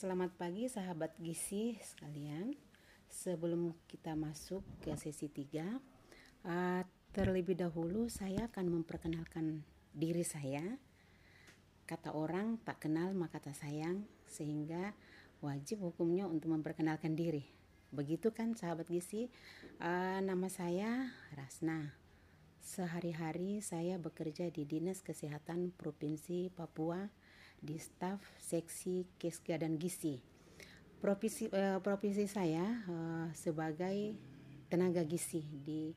selamat pagi sahabat gizi sekalian. Sebelum kita masuk ke sesi 3, uh, terlebih dahulu saya akan memperkenalkan diri saya. Kata orang tak kenal maka tak sayang, sehingga wajib hukumnya untuk memperkenalkan diri. Begitu kan sahabat gizi? Uh, nama saya Rasna. Sehari-hari saya bekerja di Dinas Kesehatan Provinsi Papua di staf seksi Kesga dan Gizi. Profesi, uh, profesi saya uh, sebagai tenaga gizi di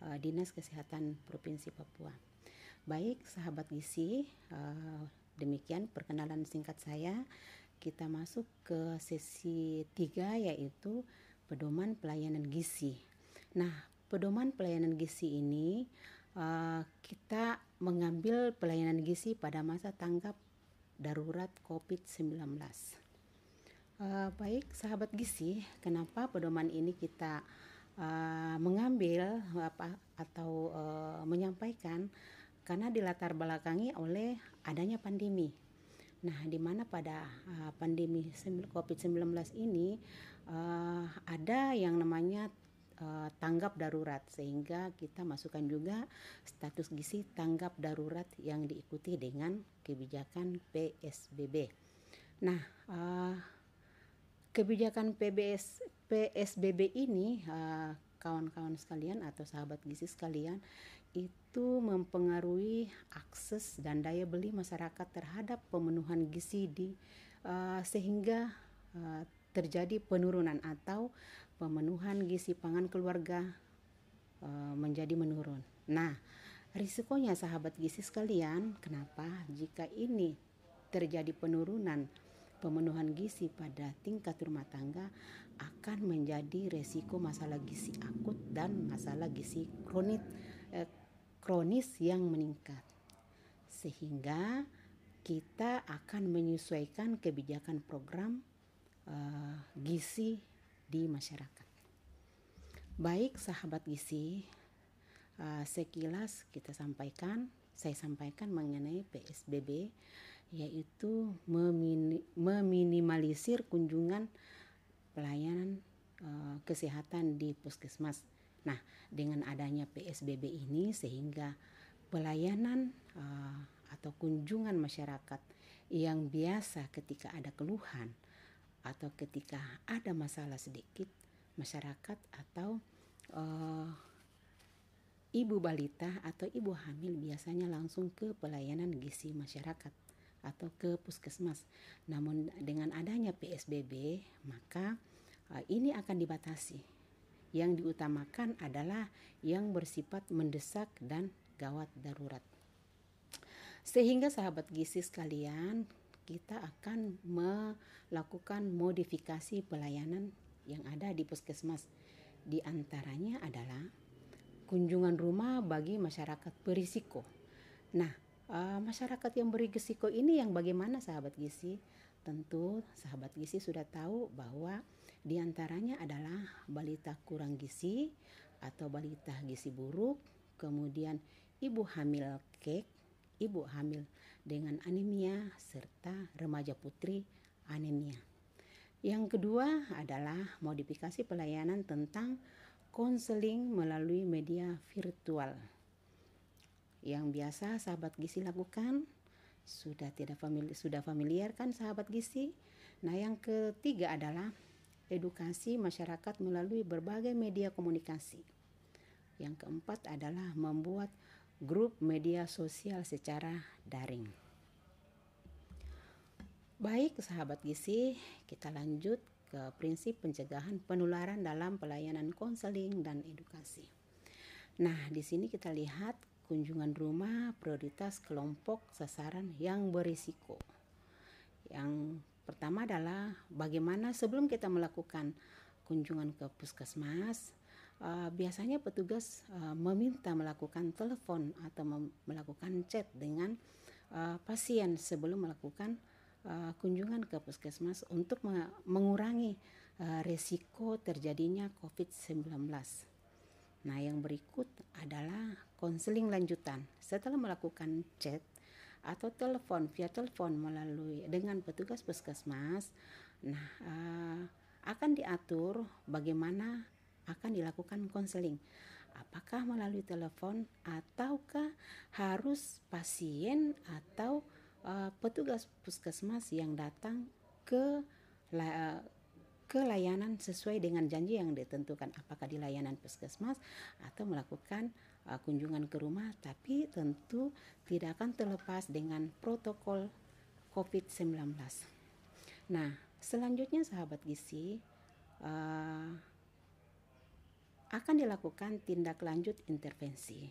uh, Dinas Kesehatan Provinsi Papua. Baik, sahabat gizi, uh, demikian perkenalan singkat saya. Kita masuk ke sesi tiga yaitu pedoman pelayanan gizi. Nah, pedoman pelayanan gizi ini uh, kita mengambil pelayanan gizi pada masa tanggap darurat COVID-19. Uh, baik, sahabat gizi, kenapa pedoman ini kita uh, mengambil apa atau uh, menyampaikan? Karena dilatar belakangi oleh adanya pandemi. Nah, di mana pada uh, pandemi COVID-19 ini uh, ada yang namanya uh, tanggap darurat sehingga kita masukkan juga status gizi tanggap darurat yang diikuti dengan kebijakan PSBB. Nah, uh, kebijakan PBS PSBB ini uh, kawan-kawan sekalian atau sahabat gizi sekalian itu mempengaruhi akses dan daya beli masyarakat terhadap pemenuhan gizi di uh, sehingga uh, terjadi penurunan atau pemenuhan gizi pangan keluarga e, menjadi menurun. Nah, risikonya sahabat gizi sekalian, kenapa jika ini terjadi penurunan pemenuhan gizi pada tingkat rumah tangga akan menjadi resiko masalah gizi akut dan masalah gizi kronis eh, kronis yang meningkat. Sehingga kita akan menyesuaikan kebijakan program uh, gizi di masyarakat. Baik sahabat gizi, uh, sekilas kita sampaikan, saya sampaikan mengenai PSBB yaitu memini, meminimalisir kunjungan pelayanan uh, kesehatan di puskesmas. Nah, dengan adanya PSBB ini sehingga pelayanan uh, atau kunjungan masyarakat yang biasa ketika ada keluhan atau ketika ada masalah sedikit masyarakat atau uh, ibu balita atau ibu hamil biasanya langsung ke pelayanan gizi masyarakat atau ke puskesmas. Namun dengan adanya PSBB maka uh, ini akan dibatasi. Yang diutamakan adalah yang bersifat mendesak dan gawat darurat. Sehingga sahabat gizi sekalian, kita akan melakukan modifikasi pelayanan yang ada di puskesmas. Di antaranya adalah kunjungan rumah bagi masyarakat berisiko. Nah, uh, masyarakat yang berisiko ini yang bagaimana sahabat gizi? Tentu sahabat gizi sudah tahu bahwa di antaranya adalah balita kurang gizi atau balita gizi buruk, kemudian ibu hamil kek, ibu hamil dengan anemia serta remaja putri anemia. Yang kedua adalah modifikasi pelayanan tentang konseling melalui media virtual. Yang biasa sahabat gizi lakukan sudah tidak familiar, sudah familiar kan sahabat gizi? Nah, yang ketiga adalah edukasi masyarakat melalui berbagai media komunikasi. Yang keempat adalah membuat grup media sosial secara daring. Baik, sahabat gizi, kita lanjut ke prinsip pencegahan penularan dalam pelayanan konseling dan edukasi. Nah, di sini kita lihat kunjungan rumah prioritas kelompok sasaran yang berisiko. Yang pertama adalah bagaimana sebelum kita melakukan kunjungan ke puskesmas, uh, biasanya petugas uh, meminta melakukan telepon atau melakukan chat dengan uh, pasien sebelum melakukan kunjungan ke puskesmas untuk mengurangi uh, resiko terjadinya COVID-19. Nah, yang berikut adalah konseling lanjutan. Setelah melakukan chat atau telepon via telepon melalui dengan petugas puskesmas, Nah, akan diatur bagaimana akan dilakukan konseling. Apakah melalui telepon ataukah harus pasien atau uh, petugas puskesmas yang datang ke uh, ke layanan sesuai dengan janji yang ditentukan apakah di layanan puskesmas atau melakukan uh, kunjungan ke rumah tapi tentu tidak akan terlepas dengan protokol COVID-19. Nah, selanjutnya sahabat gizi uh, akan dilakukan tindak lanjut intervensi.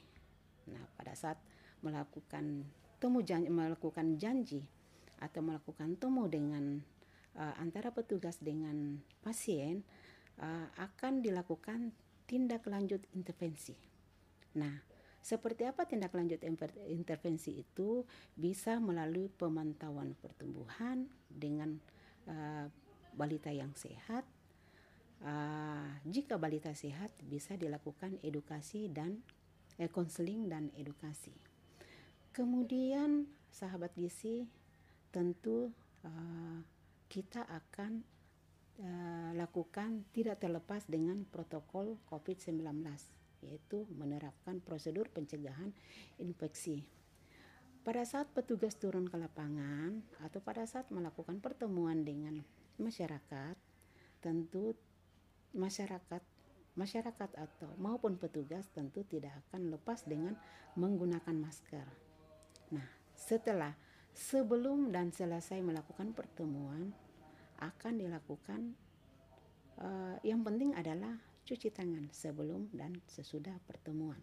Nah, pada saat melakukan temu janji, melakukan janji atau melakukan temu dengan uh, antara petugas dengan pasien uh, akan dilakukan tindak lanjut intervensi. Nah, seperti apa tindak lanjut intervensi itu bisa melalui pemantauan pertumbuhan dengan uh, balita yang sehat. Uh, jika balita sehat bisa dilakukan edukasi dan konseling eh, dan edukasi. Kemudian sahabat gizi tentu uh, kita akan uh, lakukan tidak terlepas dengan protokol COVID-19 yaitu menerapkan prosedur pencegahan infeksi. Pada saat petugas turun ke lapangan atau pada saat melakukan pertemuan dengan masyarakat, tentu masyarakat masyarakat atau maupun petugas tentu tidak akan lepas dengan menggunakan masker. Nah, setelah sebelum dan selesai melakukan pertemuan, akan dilakukan uh, yang penting adalah cuci tangan sebelum dan sesudah pertemuan.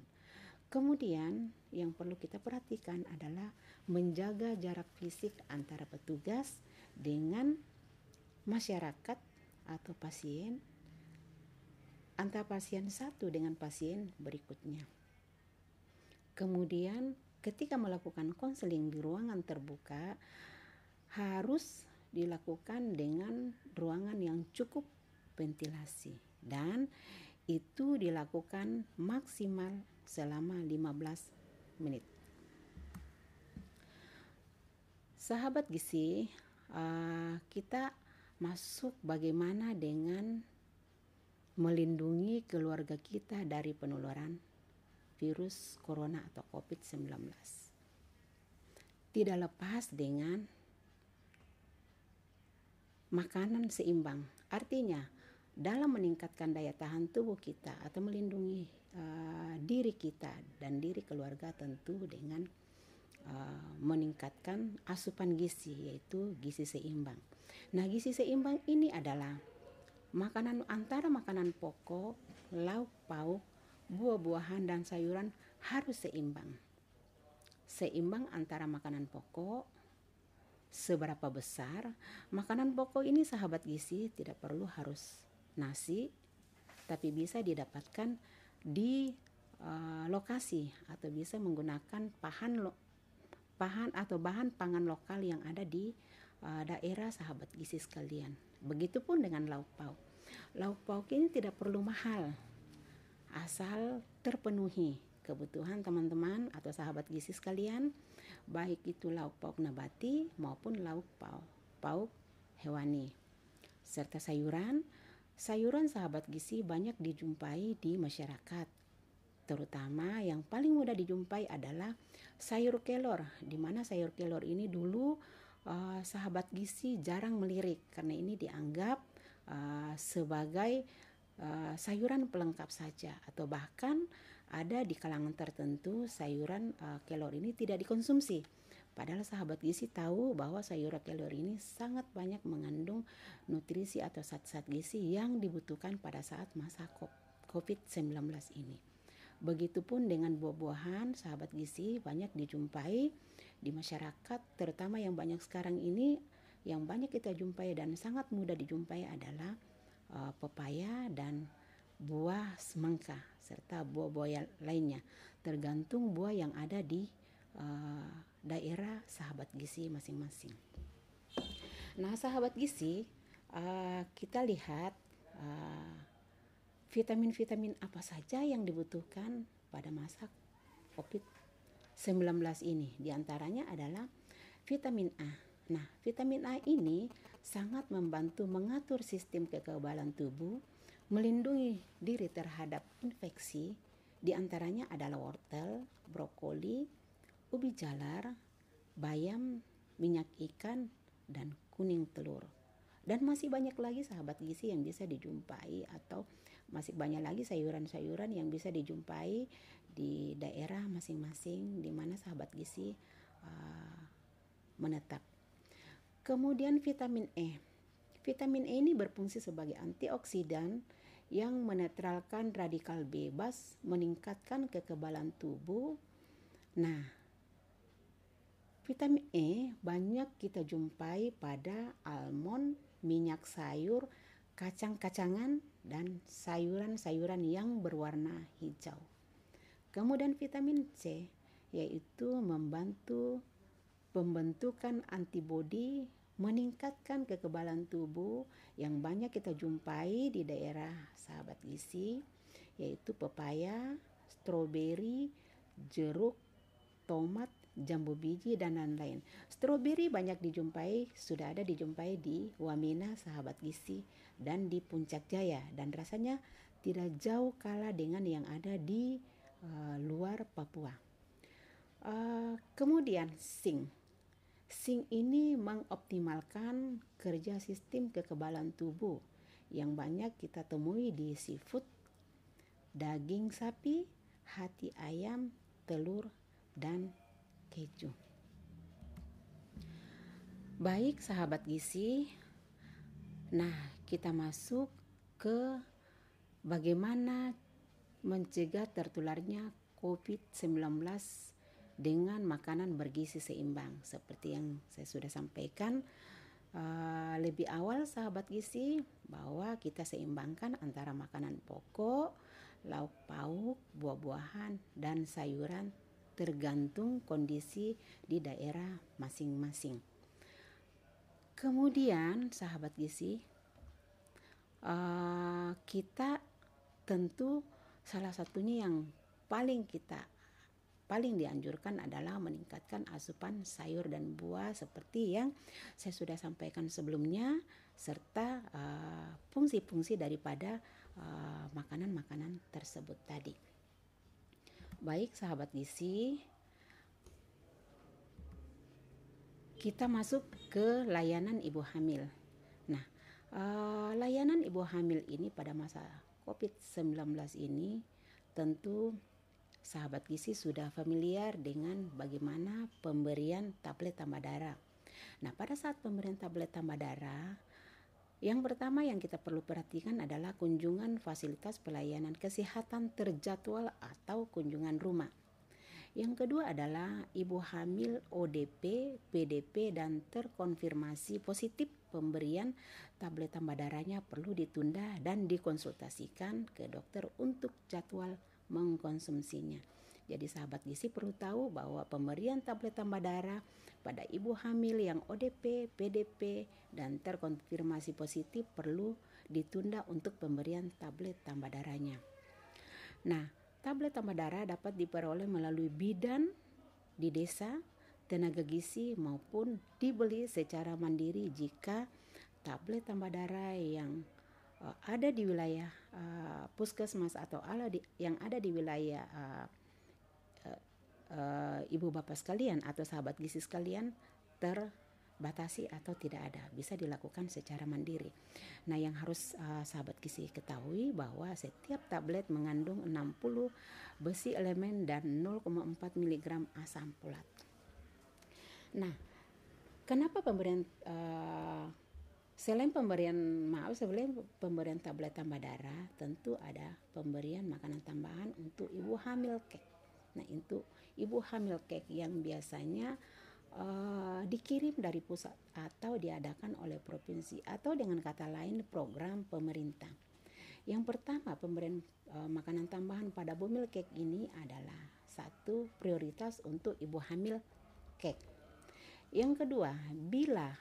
Kemudian yang perlu kita perhatikan adalah menjaga jarak fisik antara petugas dengan masyarakat atau pasien antara pasien satu dengan pasien berikutnya. Kemudian ketika melakukan konseling di ruangan terbuka harus dilakukan dengan ruangan yang cukup ventilasi dan itu dilakukan maksimal selama 15 menit. Sahabat gizi, uh, kita masuk bagaimana dengan melindungi keluarga kita dari penularan virus corona atau COVID-19. Tidak lepas dengan makanan seimbang. Artinya, dalam meningkatkan daya tahan tubuh kita atau melindungi uh, diri kita dan diri keluarga tentu dengan uh, meningkatkan asupan gizi yaitu gizi seimbang. Nah, gizi seimbang ini adalah makanan antara makanan pokok, lauk pauk, buah-buahan dan sayuran harus seimbang. Seimbang antara makanan pokok, seberapa besar. Makanan pokok ini sahabat gizi tidak perlu harus nasi, tapi bisa didapatkan di uh, lokasi atau bisa menggunakan pahan pahan atau bahan pangan lokal yang ada di uh, daerah sahabat gizi sekalian. Begitupun dengan lauk pauk. Lauk pauk ini tidak perlu mahal, asal terpenuhi kebutuhan teman-teman atau sahabat gizi sekalian baik itu lauk pauk nabati maupun lauk pauk, pauk hewani. Serta sayuran, sayuran sahabat gizi banyak dijumpai di masyarakat. Terutama yang paling mudah dijumpai adalah sayur kelor, di mana sayur kelor ini dulu uh, sahabat gizi jarang melirik karena ini dianggap uh, sebagai uh, sayuran pelengkap saja atau bahkan ada di kalangan tertentu sayuran uh, kelor ini tidak dikonsumsi. Padahal sahabat gizi tahu bahwa sayuran kelor ini sangat banyak mengandung nutrisi atau zat-zat gizi yang dibutuhkan pada saat masa COVID-19 ini. Begitupun dengan buah-buahan, sahabat gizi banyak dijumpai di masyarakat, terutama yang banyak sekarang ini, yang banyak kita jumpai dan sangat mudah dijumpai adalah uh, pepaya dan buah semangka serta buah-buah lainnya tergantung buah yang ada di uh, daerah sahabat gizi masing-masing. Nah, sahabat gizi uh, kita lihat vitamin-vitamin uh, apa saja yang dibutuhkan pada masa COVID-19 ini. Di antaranya adalah vitamin A. Nah, vitamin A ini sangat membantu mengatur sistem kekebalan tubuh, melindungi diri terhadap infeksi, di antaranya adalah wortel, brokoli, ubi jalar, bayam, minyak ikan, dan kuning telur. Dan masih banyak lagi sahabat gizi yang bisa dijumpai atau masih banyak lagi sayuran-sayuran yang bisa dijumpai di daerah masing-masing di mana sahabat gizi uh, menetap. Kemudian vitamin E. Vitamin E ini berfungsi sebagai antioksidan yang menetralkan radikal bebas, meningkatkan kekebalan tubuh. Nah, vitamin E banyak kita jumpai pada almond, minyak sayur, kacang-kacangan, dan sayuran-sayuran yang berwarna hijau. Kemudian vitamin C yaitu membantu pembentukan antibodi meningkatkan kekebalan tubuh yang banyak kita jumpai di daerah sahabat gizi yaitu pepaya, stroberi, jeruk, tomat, jambu biji dan lain-lain. Stroberi banyak dijumpai, sudah ada dijumpai di Wamena sahabat gizi dan di Puncak Jaya dan rasanya tidak jauh kalah dengan yang ada di uh, luar Papua. Uh, kemudian zinc Zinc ini mengoptimalkan kerja sistem kekebalan tubuh yang banyak kita temui di seafood, daging sapi, hati ayam, telur, dan keju. Baik sahabat gizi, nah kita masuk ke bagaimana mencegah tertularnya COVID-19 dengan makanan bergizi seimbang seperti yang saya sudah sampaikan uh, lebih awal sahabat gizi bahwa kita seimbangkan antara makanan pokok, lauk pauk, buah-buahan dan sayuran tergantung kondisi di daerah masing-masing. Kemudian sahabat gizi uh, kita tentu salah satunya yang paling kita paling dianjurkan adalah meningkatkan asupan sayur dan buah seperti yang saya sudah sampaikan sebelumnya serta uh, fungsi-fungsi uh, daripada uh, makanan-makanan uh, tersebut tadi. Baik sahabat gizi, kita masuk ke layanan ibu hamil. Nah, uh, layanan ibu hamil ini pada masa COVID-19 ini tentu sahabat gizi sudah familiar dengan bagaimana pemberian tablet tambah darah. Nah, pada saat pemberian tablet tambah darah, yang pertama yang kita perlu perhatikan adalah kunjungan fasilitas pelayanan kesehatan terjadwal atau kunjungan rumah. Yang kedua adalah ibu hamil ODP, PDP dan terkonfirmasi positif pemberian tablet tambah darahnya perlu ditunda dan dikonsultasikan ke dokter untuk jadwal mengkonsumsinya. Jadi sahabat gizi perlu tahu bahwa pemberian tablet tambah darah pada ibu hamil yang ODP, PDP, dan terkonfirmasi positif perlu ditunda untuk pemberian tablet tambah darahnya. Nah, tablet tambah darah dapat diperoleh melalui bidan di desa, tenaga gizi maupun dibeli secara mandiri jika tablet tambah darah yang uh, ada di wilayah uh, puskesmas atau ala di, yang ada di wilayah uh, uh, uh, ibu bapak sekalian atau sahabat gizi sekalian terbatasi atau tidak ada bisa dilakukan secara mandiri. Nah yang harus uh, sahabat gizi ketahui bahwa setiap tablet mengandung 60 besi elemen dan 0,4 mg asam folat. Nah kenapa pemberian uh, Selain pemberian maaf sebelum pemberian tablet tambah darah, tentu ada pemberian makanan tambahan untuk ibu hamil kek. Nah, itu ibu hamil kek yang biasanya uh, dikirim dari pusat atau diadakan oleh provinsi atau dengan kata lain program pemerintah. Yang pertama, pemberian uh, makanan tambahan pada bumil kek ini adalah satu prioritas untuk ibu hamil kek. Yang kedua, bila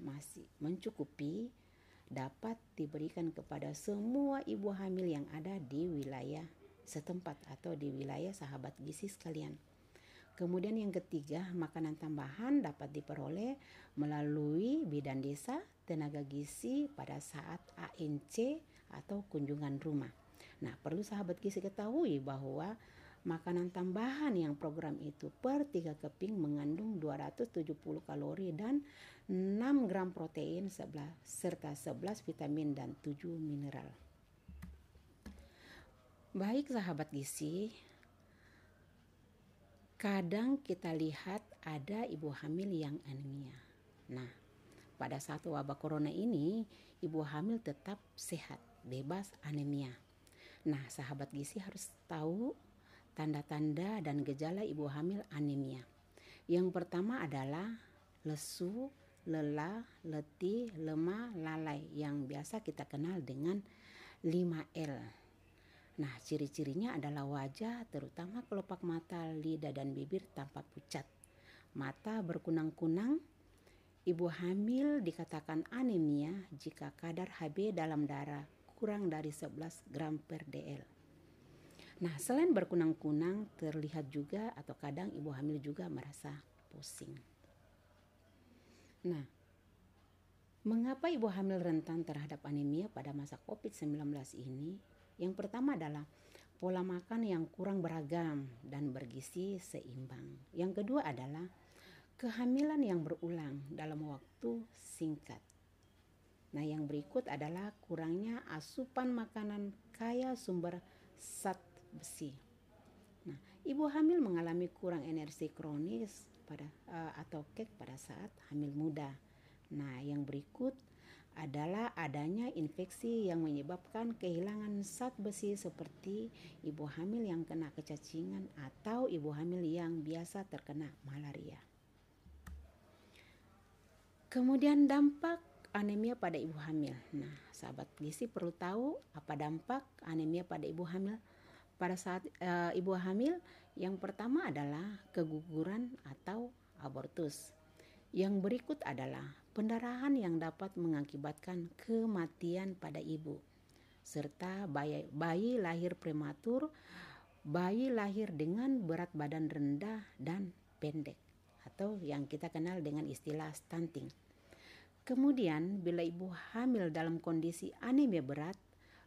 masih mencukupi dapat diberikan kepada semua ibu hamil yang ada di wilayah setempat atau di wilayah sahabat gizi sekalian. Kemudian yang ketiga, makanan tambahan dapat diperoleh melalui bidan desa, tenaga gizi pada saat ANC atau kunjungan rumah. Nah, perlu sahabat gizi ketahui bahwa makanan tambahan yang program itu per 3 keping mengandung 270 kalori dan 6 gram protein serta 11 vitamin dan 7 mineral. Baik sahabat gizi, kadang kita lihat ada ibu hamil yang anemia. Nah, pada saat wabah corona ini, ibu hamil tetap sehat, bebas anemia. Nah, sahabat gizi harus tahu tanda-tanda dan gejala ibu hamil anemia. Yang pertama adalah lesu, lelah, letih, lemah, lalai yang biasa kita kenal dengan 5L. Nah, ciri-cirinya adalah wajah terutama kelopak mata, lidah dan bibir tampak pucat. Mata berkunang-kunang. Ibu hamil dikatakan anemia jika kadar Hb dalam darah kurang dari 11 gram per dl. Nah, selain berkunang-kunang, terlihat juga atau kadang ibu hamil juga merasa pusing. Nah, mengapa ibu hamil rentan terhadap anemia pada masa COVID-19 ini? Yang pertama adalah pola makan yang kurang beragam dan bergizi seimbang. Yang kedua adalah kehamilan yang berulang dalam waktu singkat. Nah, yang berikut adalah kurangnya asupan makanan kaya sumber zat besi. Nah, ibu hamil mengalami kurang energi kronis pada uh, atau kek pada saat hamil muda. Nah, yang berikut adalah adanya infeksi yang menyebabkan kehilangan zat besi seperti ibu hamil yang kena kecacingan atau ibu hamil yang biasa terkena malaria. Kemudian dampak anemia pada ibu hamil. Nah, sahabat gizi perlu tahu apa dampak anemia pada ibu hamil pada saat e, ibu hamil yang pertama adalah keguguran atau abortus. Yang berikut adalah pendarahan yang dapat mengakibatkan kematian pada ibu serta bayi, bayi lahir prematur, bayi lahir dengan berat badan rendah dan pendek atau yang kita kenal dengan istilah stunting. Kemudian bila ibu hamil dalam kondisi anemia berat,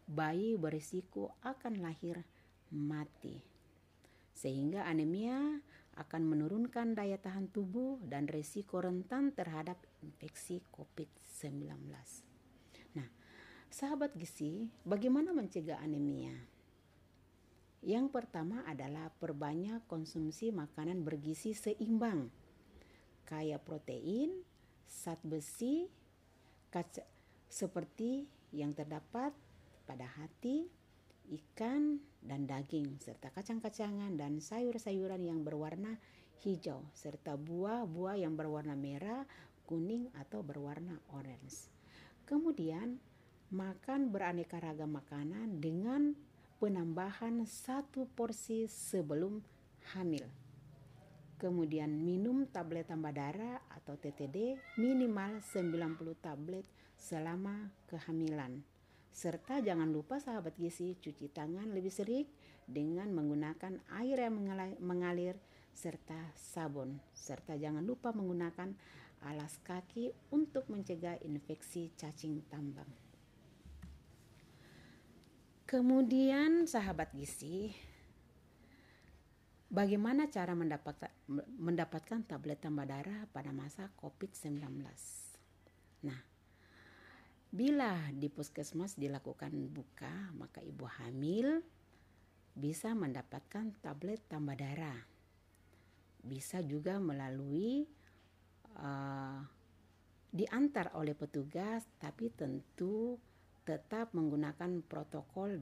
bayi berisiko akan lahir mati. Sehingga anemia akan menurunkan daya tahan tubuh dan risiko rentan terhadap infeksi COVID-19. Nah, sahabat gizi, bagaimana mencegah anemia? Yang pertama adalah perbanyak konsumsi makanan bergizi seimbang, kaya protein, zat besi, kaca, seperti yang terdapat pada hati, ikan, dan daging, serta kacang-kacangan dan sayur-sayuran yang berwarna hijau, serta buah-buah yang berwarna merah, kuning, atau berwarna orange. Kemudian, makan beraneka ragam makanan dengan penambahan satu porsi sebelum hamil. Kemudian minum tablet tambah darah atau TTD minimal 90 tablet selama kehamilan Serta jangan lupa sahabat gizi cuci tangan lebih sering dengan menggunakan air yang mengalir serta sabun. Serta jangan lupa menggunakan alas kaki untuk mencegah infeksi cacing tambang. Kemudian sahabat gizi, bagaimana cara mendapatkan mendapatkan tablet tambah darah pada masa COVID-19? Nah, Bila di puskesmas dilakukan buka, maka ibu hamil bisa mendapatkan tablet tambah darah. Bisa juga melalui uh, diantar oleh petugas, tapi tentu tetap menggunakan protokol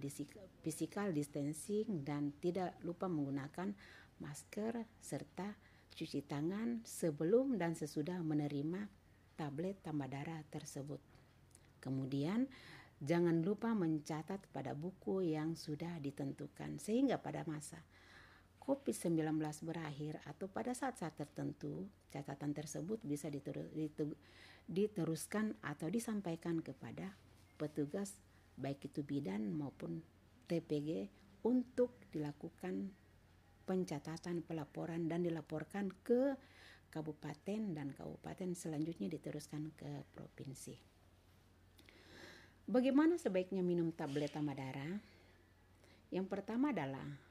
physical distancing dan tidak lupa menggunakan masker serta cuci tangan sebelum dan sesudah menerima tablet tambah darah tersebut. Kemudian jangan lupa mencatat pada buku yang sudah ditentukan sehingga pada masa COVID-19 berakhir atau pada saat-saat tertentu catatan tersebut bisa diteruskan atau disampaikan kepada petugas baik itu bidan maupun TPG untuk dilakukan pencatatan pelaporan dan dilaporkan ke kabupaten dan kabupaten selanjutnya diteruskan ke provinsi. Bagaimana sebaiknya minum tablet tambah darah? Yang pertama adalah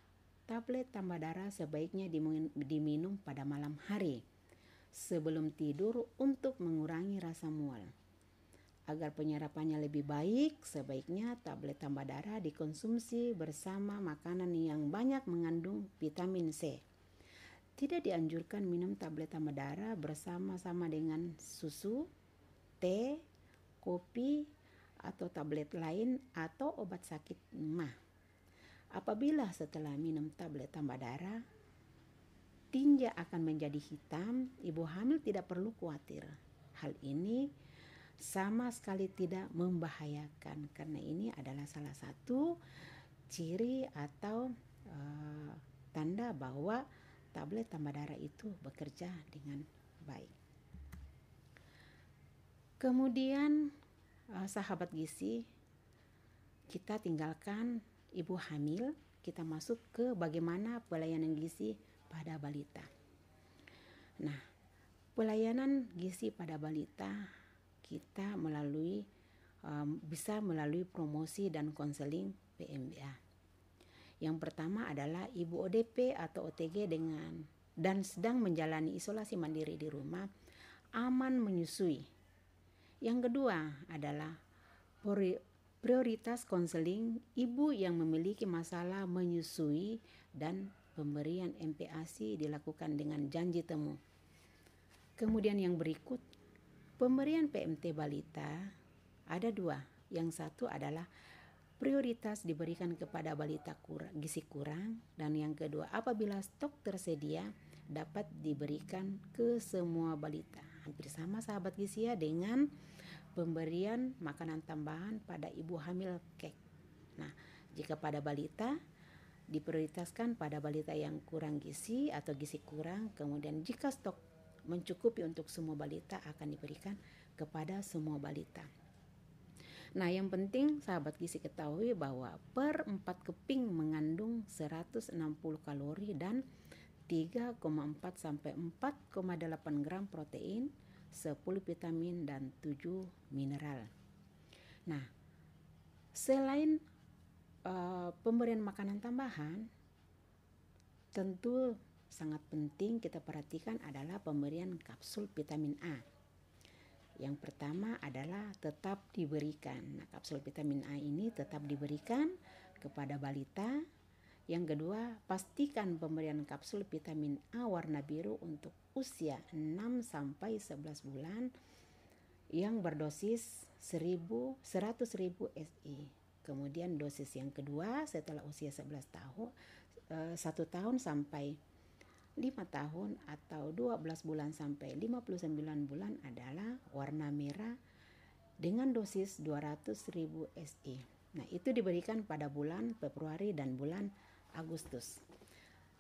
tablet tambah darah sebaiknya diminum pada malam hari sebelum tidur untuk mengurangi rasa mual. Agar penyerapannya lebih baik, sebaiknya tablet tambah darah dikonsumsi bersama makanan yang banyak mengandung vitamin C. Tidak dianjurkan minum tablet tambah darah bersama-sama dengan susu, teh, kopi, atau tablet lain atau obat sakit mah. Apabila setelah minum tablet tambah darah, tinja akan menjadi hitam, ibu hamil tidak perlu khawatir. Hal ini sama sekali tidak membahayakan karena ini adalah salah satu ciri atau uh, tanda bahwa tablet tambah darah itu bekerja dengan baik. Kemudian uh, sahabat gizi kita tinggalkan ibu hamil, kita masuk ke bagaimana pelayanan gizi pada balita. Nah, pelayanan gizi pada balita kita melalui um, bisa melalui promosi dan konseling PMBA. Yang pertama adalah ibu ODP atau OTG dengan dan sedang menjalani isolasi mandiri di rumah aman menyusui. Yang kedua adalah prioritas konseling ibu yang memiliki masalah menyusui dan pemberian MPASI dilakukan dengan janji temu. Kemudian yang berikut, pemberian PMT balita ada dua. Yang satu adalah prioritas diberikan kepada balita kurang, gizi kurang dan yang kedua apabila stok tersedia dapat diberikan ke semua balita. Hampir sama sahabat gizi ya dengan pemberian makanan tambahan pada ibu hamil kek. Nah, jika pada balita diprioritaskan pada balita yang kurang gizi atau gizi kurang, kemudian jika stok mencukupi untuk semua balita akan diberikan kepada semua balita. Nah, yang penting sahabat gizi ketahui bahwa per 4 keping mengandung 160 kalori dan 3,4 sampai 4,8 gram protein, 10 vitamin dan 7 mineral. Nah, selain uh, pemberian makanan tambahan, tentu sangat penting kita perhatikan adalah pemberian kapsul vitamin A yang pertama adalah tetap diberikan. Nah, kapsul vitamin A ini tetap diberikan kepada balita. Yang kedua, pastikan pemberian kapsul vitamin A warna biru untuk usia 6 sampai 11 bulan yang berdosis 1000 100.000 SI. Kemudian dosis yang kedua setelah usia 11 tahun eh, satu tahun sampai 5 tahun atau 12 bulan sampai 59 bulan adalah warna merah dengan dosis 200.000 SI. Nah, itu diberikan pada bulan Februari dan bulan Agustus.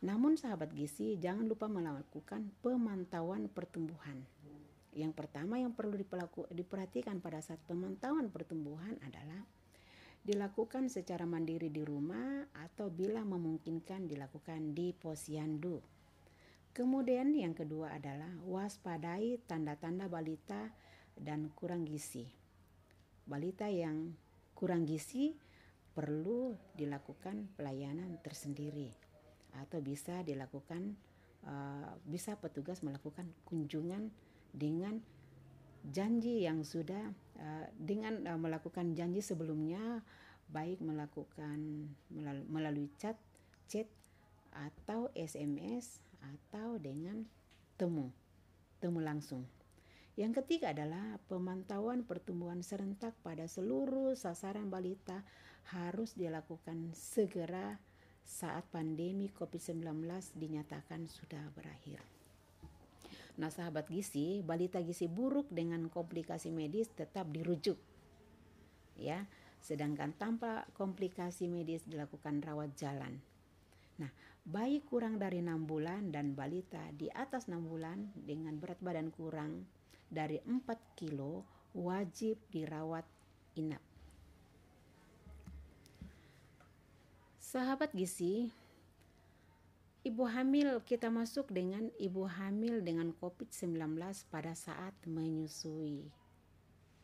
Namun sahabat gizi jangan lupa melakukan pemantauan pertumbuhan. Yang pertama yang perlu diperhatikan pada saat pemantauan pertumbuhan adalah dilakukan secara mandiri di rumah atau bila memungkinkan dilakukan di posyandu Kemudian yang kedua adalah waspadai tanda-tanda balita dan kurang gizi. Balita yang kurang gizi perlu dilakukan pelayanan tersendiri atau bisa dilakukan uh, bisa petugas melakukan kunjungan dengan janji yang sudah uh, dengan uh, melakukan janji sebelumnya baik melakukan melalui chat chat atau SMS atau dengan temu, temu langsung. Yang ketiga adalah pemantauan pertumbuhan serentak pada seluruh sasaran balita harus dilakukan segera saat pandemi COVID-19 dinyatakan sudah berakhir. Nah, sahabat gizi, balita gizi buruk dengan komplikasi medis tetap dirujuk. Ya, sedangkan tanpa komplikasi medis dilakukan rawat jalan. Nah, bayi kurang dari 6 bulan dan balita di atas 6 bulan dengan berat badan kurang dari 4 kilo wajib dirawat inap. Sahabat gizi, ibu hamil kita masuk dengan ibu hamil dengan COVID-19 pada saat menyusui.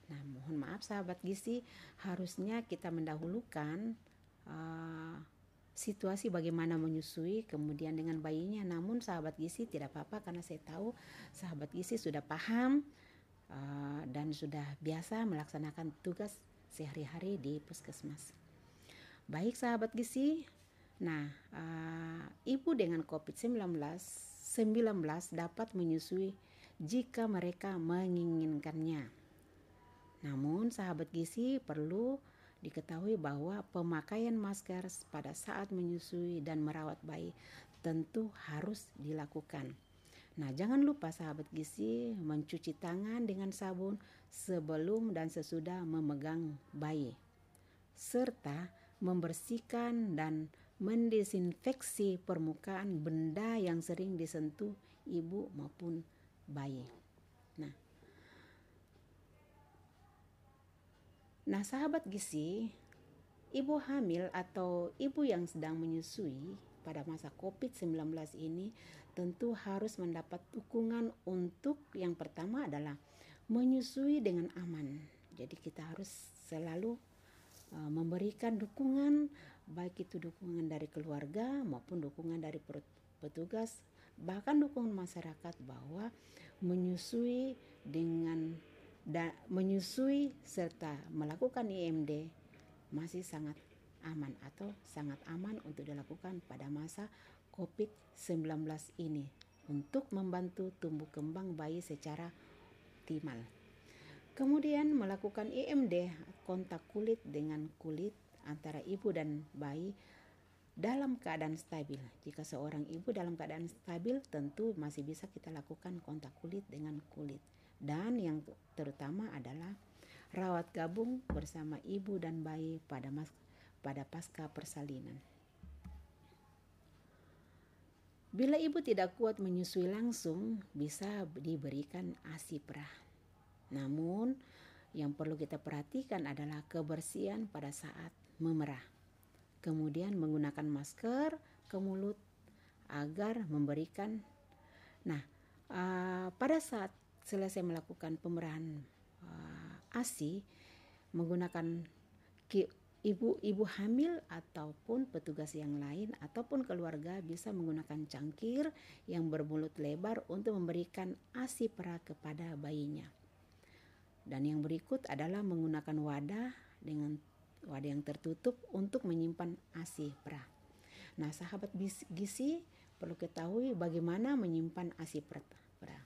Nah, mohon maaf sahabat gizi, harusnya kita mendahulukan uh, situasi bagaimana menyusui kemudian dengan bayinya. Namun sahabat gizi tidak apa-apa karena saya tahu sahabat gizi sudah paham uh, dan sudah biasa melaksanakan tugas sehari-hari di puskesmas. Baik sahabat gizi, Nah, uh, ibu dengan COVID-19 19 dapat menyusui jika mereka menginginkannya. Namun, sahabat gizi perlu diketahui bahwa pemakaian masker pada saat menyusui dan merawat bayi tentu harus dilakukan. Nah, jangan lupa sahabat gizi mencuci tangan dengan sabun sebelum dan sesudah memegang bayi serta membersihkan dan mendesinfeksi permukaan benda yang sering disentuh ibu maupun bayi. Nah, nah sahabat gizi, ibu hamil atau ibu yang sedang menyusui pada masa COVID-19 ini tentu harus mendapat dukungan untuk yang pertama adalah menyusui dengan aman. Jadi kita harus selalu memberikan dukungan baik itu dukungan dari keluarga maupun dukungan dari petugas bahkan dukungan masyarakat bahwa menyusui dengan da, menyusui serta melakukan IMD masih sangat aman atau sangat aman untuk dilakukan pada masa COVID-19 ini untuk membantu tumbuh kembang bayi secara optimal. Kemudian melakukan IMD kontak kulit dengan kulit antara ibu dan bayi dalam keadaan stabil. Jika seorang ibu dalam keadaan stabil, tentu masih bisa kita lakukan kontak kulit dengan kulit. Dan yang terutama adalah rawat gabung bersama ibu dan bayi pada mas pada pasca persalinan. Bila ibu tidak kuat menyusui langsung, bisa diberikan ASI perah. Namun, yang perlu kita perhatikan adalah kebersihan pada saat memerah. Kemudian menggunakan masker ke mulut agar memberikan Nah, uh, pada saat selesai melakukan pemerahan uh, ASI menggunakan ibu-ibu hamil ataupun petugas yang lain ataupun keluarga bisa menggunakan cangkir yang bermulut lebar untuk memberikan ASI perah kepada bayinya. Dan yang berikut adalah menggunakan wadah dengan wadah yang tertutup untuk menyimpan ASI perah. Nah, sahabat gizi perlu ketahui bagaimana menyimpan ASI perah.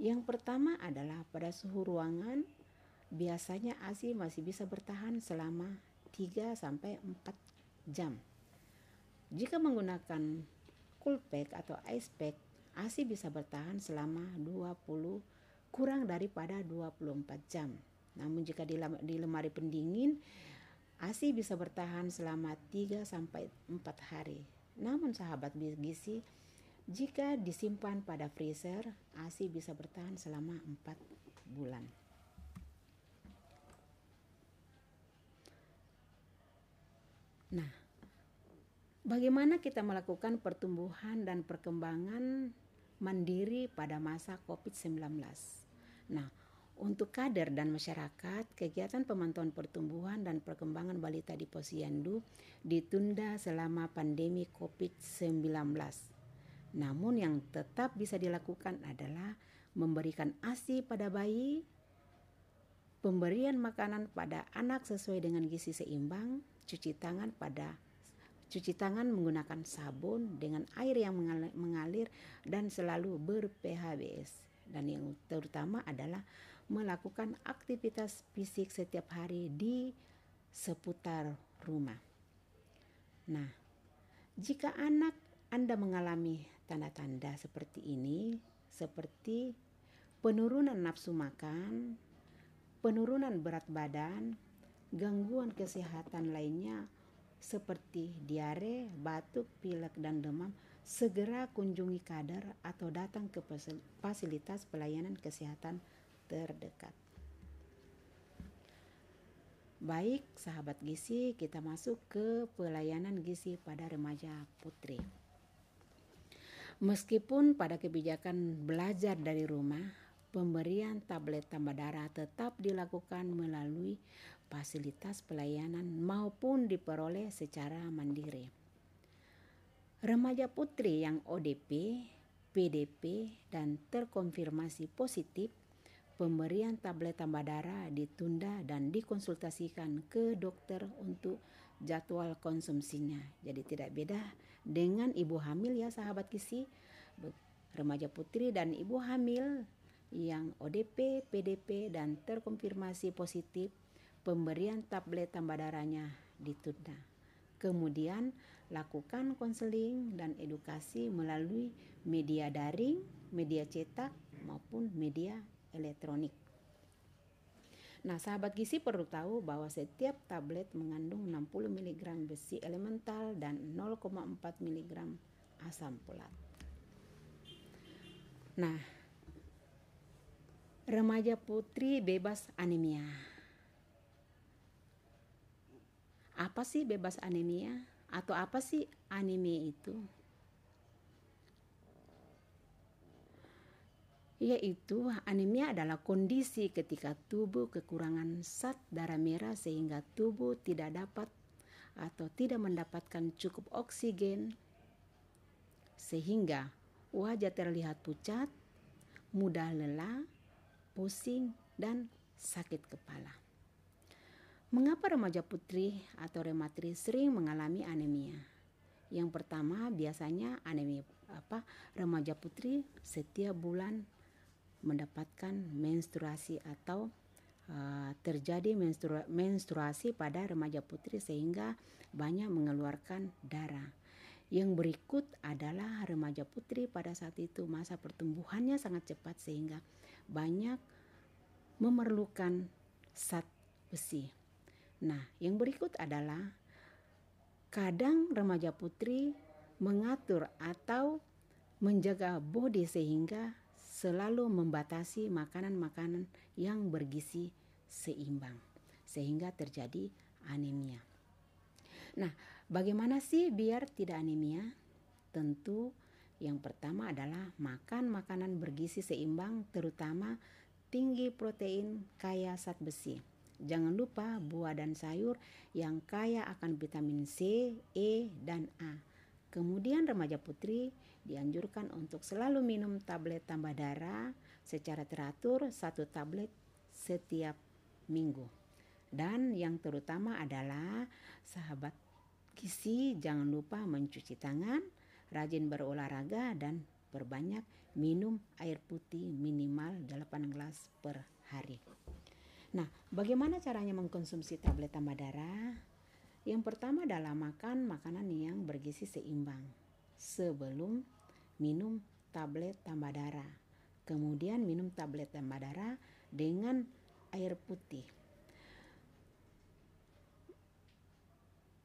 Yang pertama adalah pada suhu ruangan biasanya ASI masih bisa bertahan selama 3 sampai 4 jam. Jika menggunakan cool pack atau ice pack, ASI bisa bertahan selama 20 kurang daripada 24 jam. Namun jika di lemari pendingin ASI bisa bertahan selama 3 sampai 4 hari. Namun sahabat gizi, jika disimpan pada freezer, ASI bisa bertahan selama 4 bulan. Nah, bagaimana kita melakukan pertumbuhan dan perkembangan mandiri pada masa COVID-19? Nah, untuk kader dan masyarakat, kegiatan pemantauan pertumbuhan dan perkembangan balita di Posyandu ditunda selama pandemi COVID-19. Namun yang tetap bisa dilakukan adalah memberikan ASI pada bayi, pemberian makanan pada anak sesuai dengan gizi seimbang, cuci tangan pada cuci tangan menggunakan sabun dengan air yang mengalir dan selalu ber-PHBS. Dan yang terutama adalah melakukan aktivitas fisik setiap hari di seputar rumah. Nah, jika anak Anda mengalami tanda-tanda seperti ini, seperti penurunan nafsu makan, penurunan berat badan, gangguan kesehatan lainnya seperti diare, batuk, pilek, dan demam, segera kunjungi kader atau datang ke fasilitas pelayanan kesehatan terdekat. Baik, sahabat gizi, kita masuk ke pelayanan gizi pada remaja putri. Meskipun pada kebijakan belajar dari rumah, pemberian tablet tambah darah tetap dilakukan melalui fasilitas pelayanan maupun diperoleh secara mandiri. Remaja putri yang ODP, PDP, dan terkonfirmasi positif, pemberian tablet tambah darah ditunda dan dikonsultasikan ke dokter untuk jadwal konsumsinya. Jadi tidak beda dengan ibu hamil ya sahabat kisi, remaja putri dan ibu hamil yang ODP, PDP dan terkonfirmasi positif, pemberian tablet tambah darahnya ditunda. Kemudian lakukan konseling dan edukasi melalui media daring, media cetak maupun media elektronik. Nah, sahabat gizi perlu tahu bahwa setiap tablet mengandung 60 mg besi elemental dan 0,4 mg asam folat. Nah, remaja putri bebas anemia. Apa sih bebas anemia? Atau apa sih anemia itu? yaitu anemia adalah kondisi ketika tubuh kekurangan zat darah merah sehingga tubuh tidak dapat atau tidak mendapatkan cukup oksigen sehingga wajah terlihat pucat, mudah lelah, pusing, dan sakit kepala. Mengapa remaja putri atau rematri sering mengalami anemia? Yang pertama biasanya anemia apa remaja putri setiap bulan mendapatkan menstruasi atau uh, terjadi menstru menstruasi pada remaja putri sehingga banyak mengeluarkan darah. Yang berikut adalah remaja putri pada saat itu masa pertumbuhannya sangat cepat sehingga banyak memerlukan zat besi. Nah, yang berikut adalah kadang remaja putri mengatur atau menjaga body sehingga selalu membatasi makanan-makanan yang bergizi seimbang sehingga terjadi anemia. Nah, bagaimana sih biar tidak anemia? Tentu yang pertama adalah makan makanan bergizi seimbang terutama tinggi protein kaya zat besi. Jangan lupa buah dan sayur yang kaya akan vitamin C, E, dan A. Kemudian remaja putri dianjurkan untuk selalu minum tablet tambah darah secara teratur satu tablet setiap minggu. Dan yang terutama adalah sahabat gizi jangan lupa mencuci tangan, rajin berolahraga dan perbanyak minum air putih minimal 8 gelas per hari. Nah, bagaimana caranya mengkonsumsi tablet tambah darah? Yang pertama adalah makan makanan yang bergizi seimbang sebelum minum tablet tambah darah. Kemudian minum tablet tambah darah dengan air putih.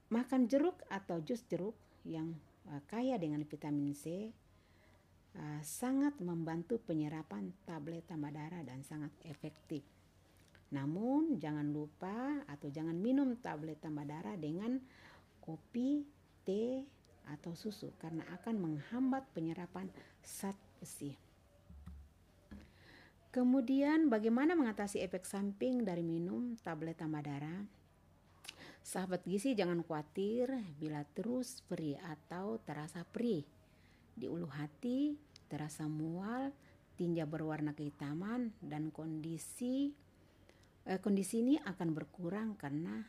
Makan jeruk atau jus jeruk yang uh, kaya dengan vitamin C uh, sangat membantu penyerapan tablet tambah darah dan sangat efektif. Namun jangan lupa atau jangan minum tablet tambah darah dengan kopi, teh, atau susu karena akan menghambat penyerapan zat besi. Kemudian bagaimana mengatasi efek samping dari minum tablet tambah darah? Sahabat gizi jangan khawatir bila terus perih atau terasa perih. Di ulu hati terasa mual, tinja berwarna kehitaman dan kondisi kondisi ini akan berkurang karena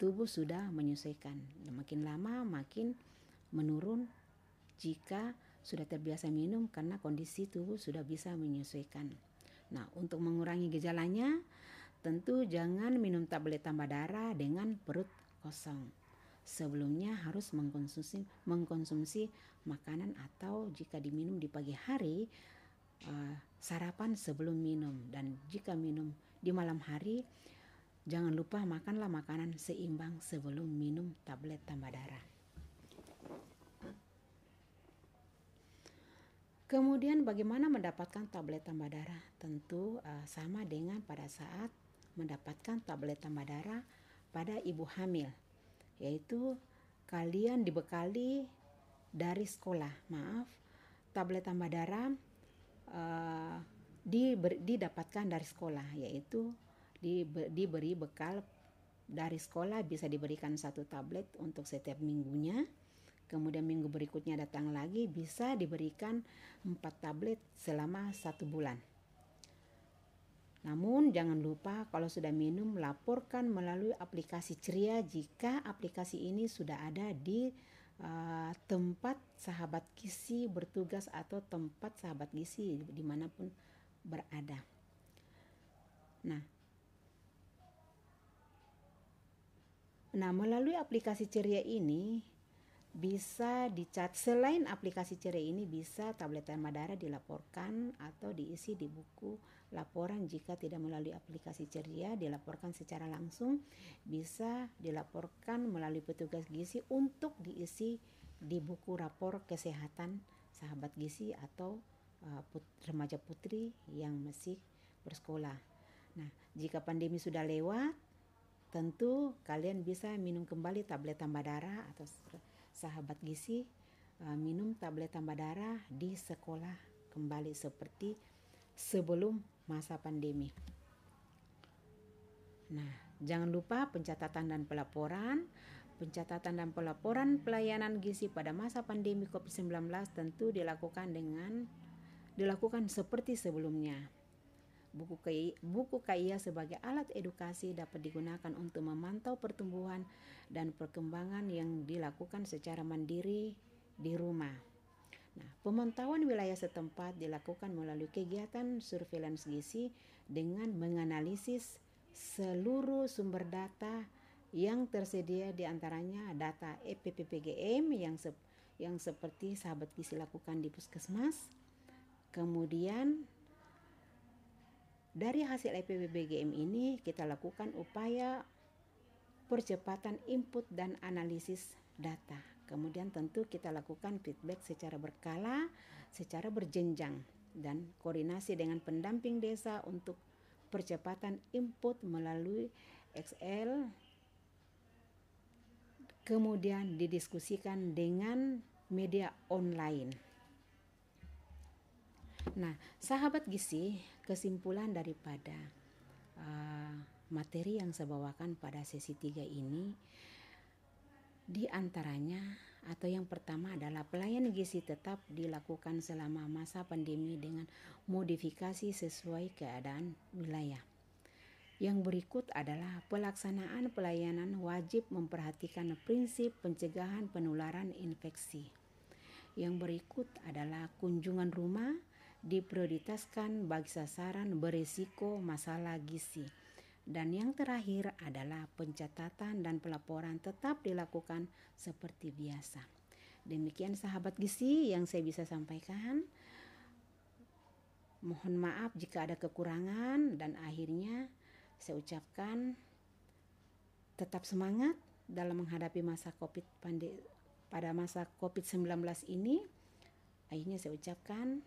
tubuh sudah menyesuaikan. Makin lama makin menurun jika sudah terbiasa minum karena kondisi tubuh sudah bisa menyesuaikan. Nah, untuk mengurangi gejalanya, tentu jangan minum tablet tambah darah dengan perut kosong. Sebelumnya harus mengkonsumsi mengkonsumsi makanan atau jika diminum di pagi hari uh, sarapan sebelum minum dan jika minum di malam hari jangan lupa makanlah makanan seimbang sebelum minum tablet tambah darah. Kemudian bagaimana mendapatkan tablet tambah darah? Tentu uh, sama dengan pada saat mendapatkan tablet tambah darah pada ibu hamil, yaitu kalian dibekali dari sekolah, maaf, tablet tambah darah uh, diber, didapatkan dari sekolah yaitu di, diberi bekal dari sekolah bisa diberikan satu tablet untuk setiap minggunya. Kemudian minggu berikutnya datang lagi bisa diberikan empat tablet selama satu bulan. Namun jangan lupa kalau sudah minum laporkan melalui aplikasi ceria. Jika aplikasi ini sudah ada di uh, tempat sahabat gizi bertugas atau tempat sahabat gizi di mana pun berada. Nah, Nah, melalui aplikasi Ceria ini bisa dicat selain aplikasi Ceria ini bisa tablet Madara dilaporkan atau diisi di buku laporan jika tidak melalui aplikasi Ceria dilaporkan secara langsung bisa dilaporkan melalui petugas gizi untuk diisi di buku rapor kesehatan sahabat gizi atau uh, put, remaja putri yang masih bersekolah. Nah, jika pandemi sudah lewat Tentu kalian bisa minum kembali tablet tambah darah atau sahabat gizi uh, minum tablet tambah darah di sekolah kembali seperti sebelum masa pandemi. Nah, jangan lupa pencatatan dan pelaporan. Pencatatan dan pelaporan pelayanan gizi pada masa pandemi COVID-19 tentu dilakukan dengan dilakukan seperti sebelumnya Buku, KI, buku KIA sebagai alat edukasi dapat digunakan untuk memantau pertumbuhan dan perkembangan yang dilakukan secara mandiri di rumah. Nah, pemantauan wilayah setempat dilakukan melalui kegiatan surveillance gizi dengan menganalisis seluruh sumber data yang tersedia di antaranya data EPPPGM yang se yang seperti sahabat gizi lakukan di puskesmas, kemudian dari hasil EPBBGM ini kita lakukan upaya percepatan input dan analisis data. Kemudian tentu kita lakukan feedback secara berkala, secara berjenjang dan koordinasi dengan pendamping desa untuk percepatan input melalui Excel kemudian didiskusikan dengan media online. Nah, sahabat gizi, kesimpulan daripada uh, materi yang saya bawakan pada sesi tiga ini di antaranya atau yang pertama adalah pelayanan gizi tetap dilakukan selama masa pandemi dengan modifikasi sesuai keadaan wilayah. Yang berikut adalah pelaksanaan pelayanan wajib memperhatikan prinsip pencegahan penularan infeksi. Yang berikut adalah kunjungan rumah diprioritaskan bagi sasaran berisiko masalah gizi. Dan yang terakhir adalah pencatatan dan pelaporan tetap dilakukan seperti biasa. Demikian sahabat gizi yang saya bisa sampaikan. Mohon maaf jika ada kekurangan dan akhirnya saya ucapkan tetap semangat dalam menghadapi masa Covid pada masa Covid-19 ini. Akhirnya saya ucapkan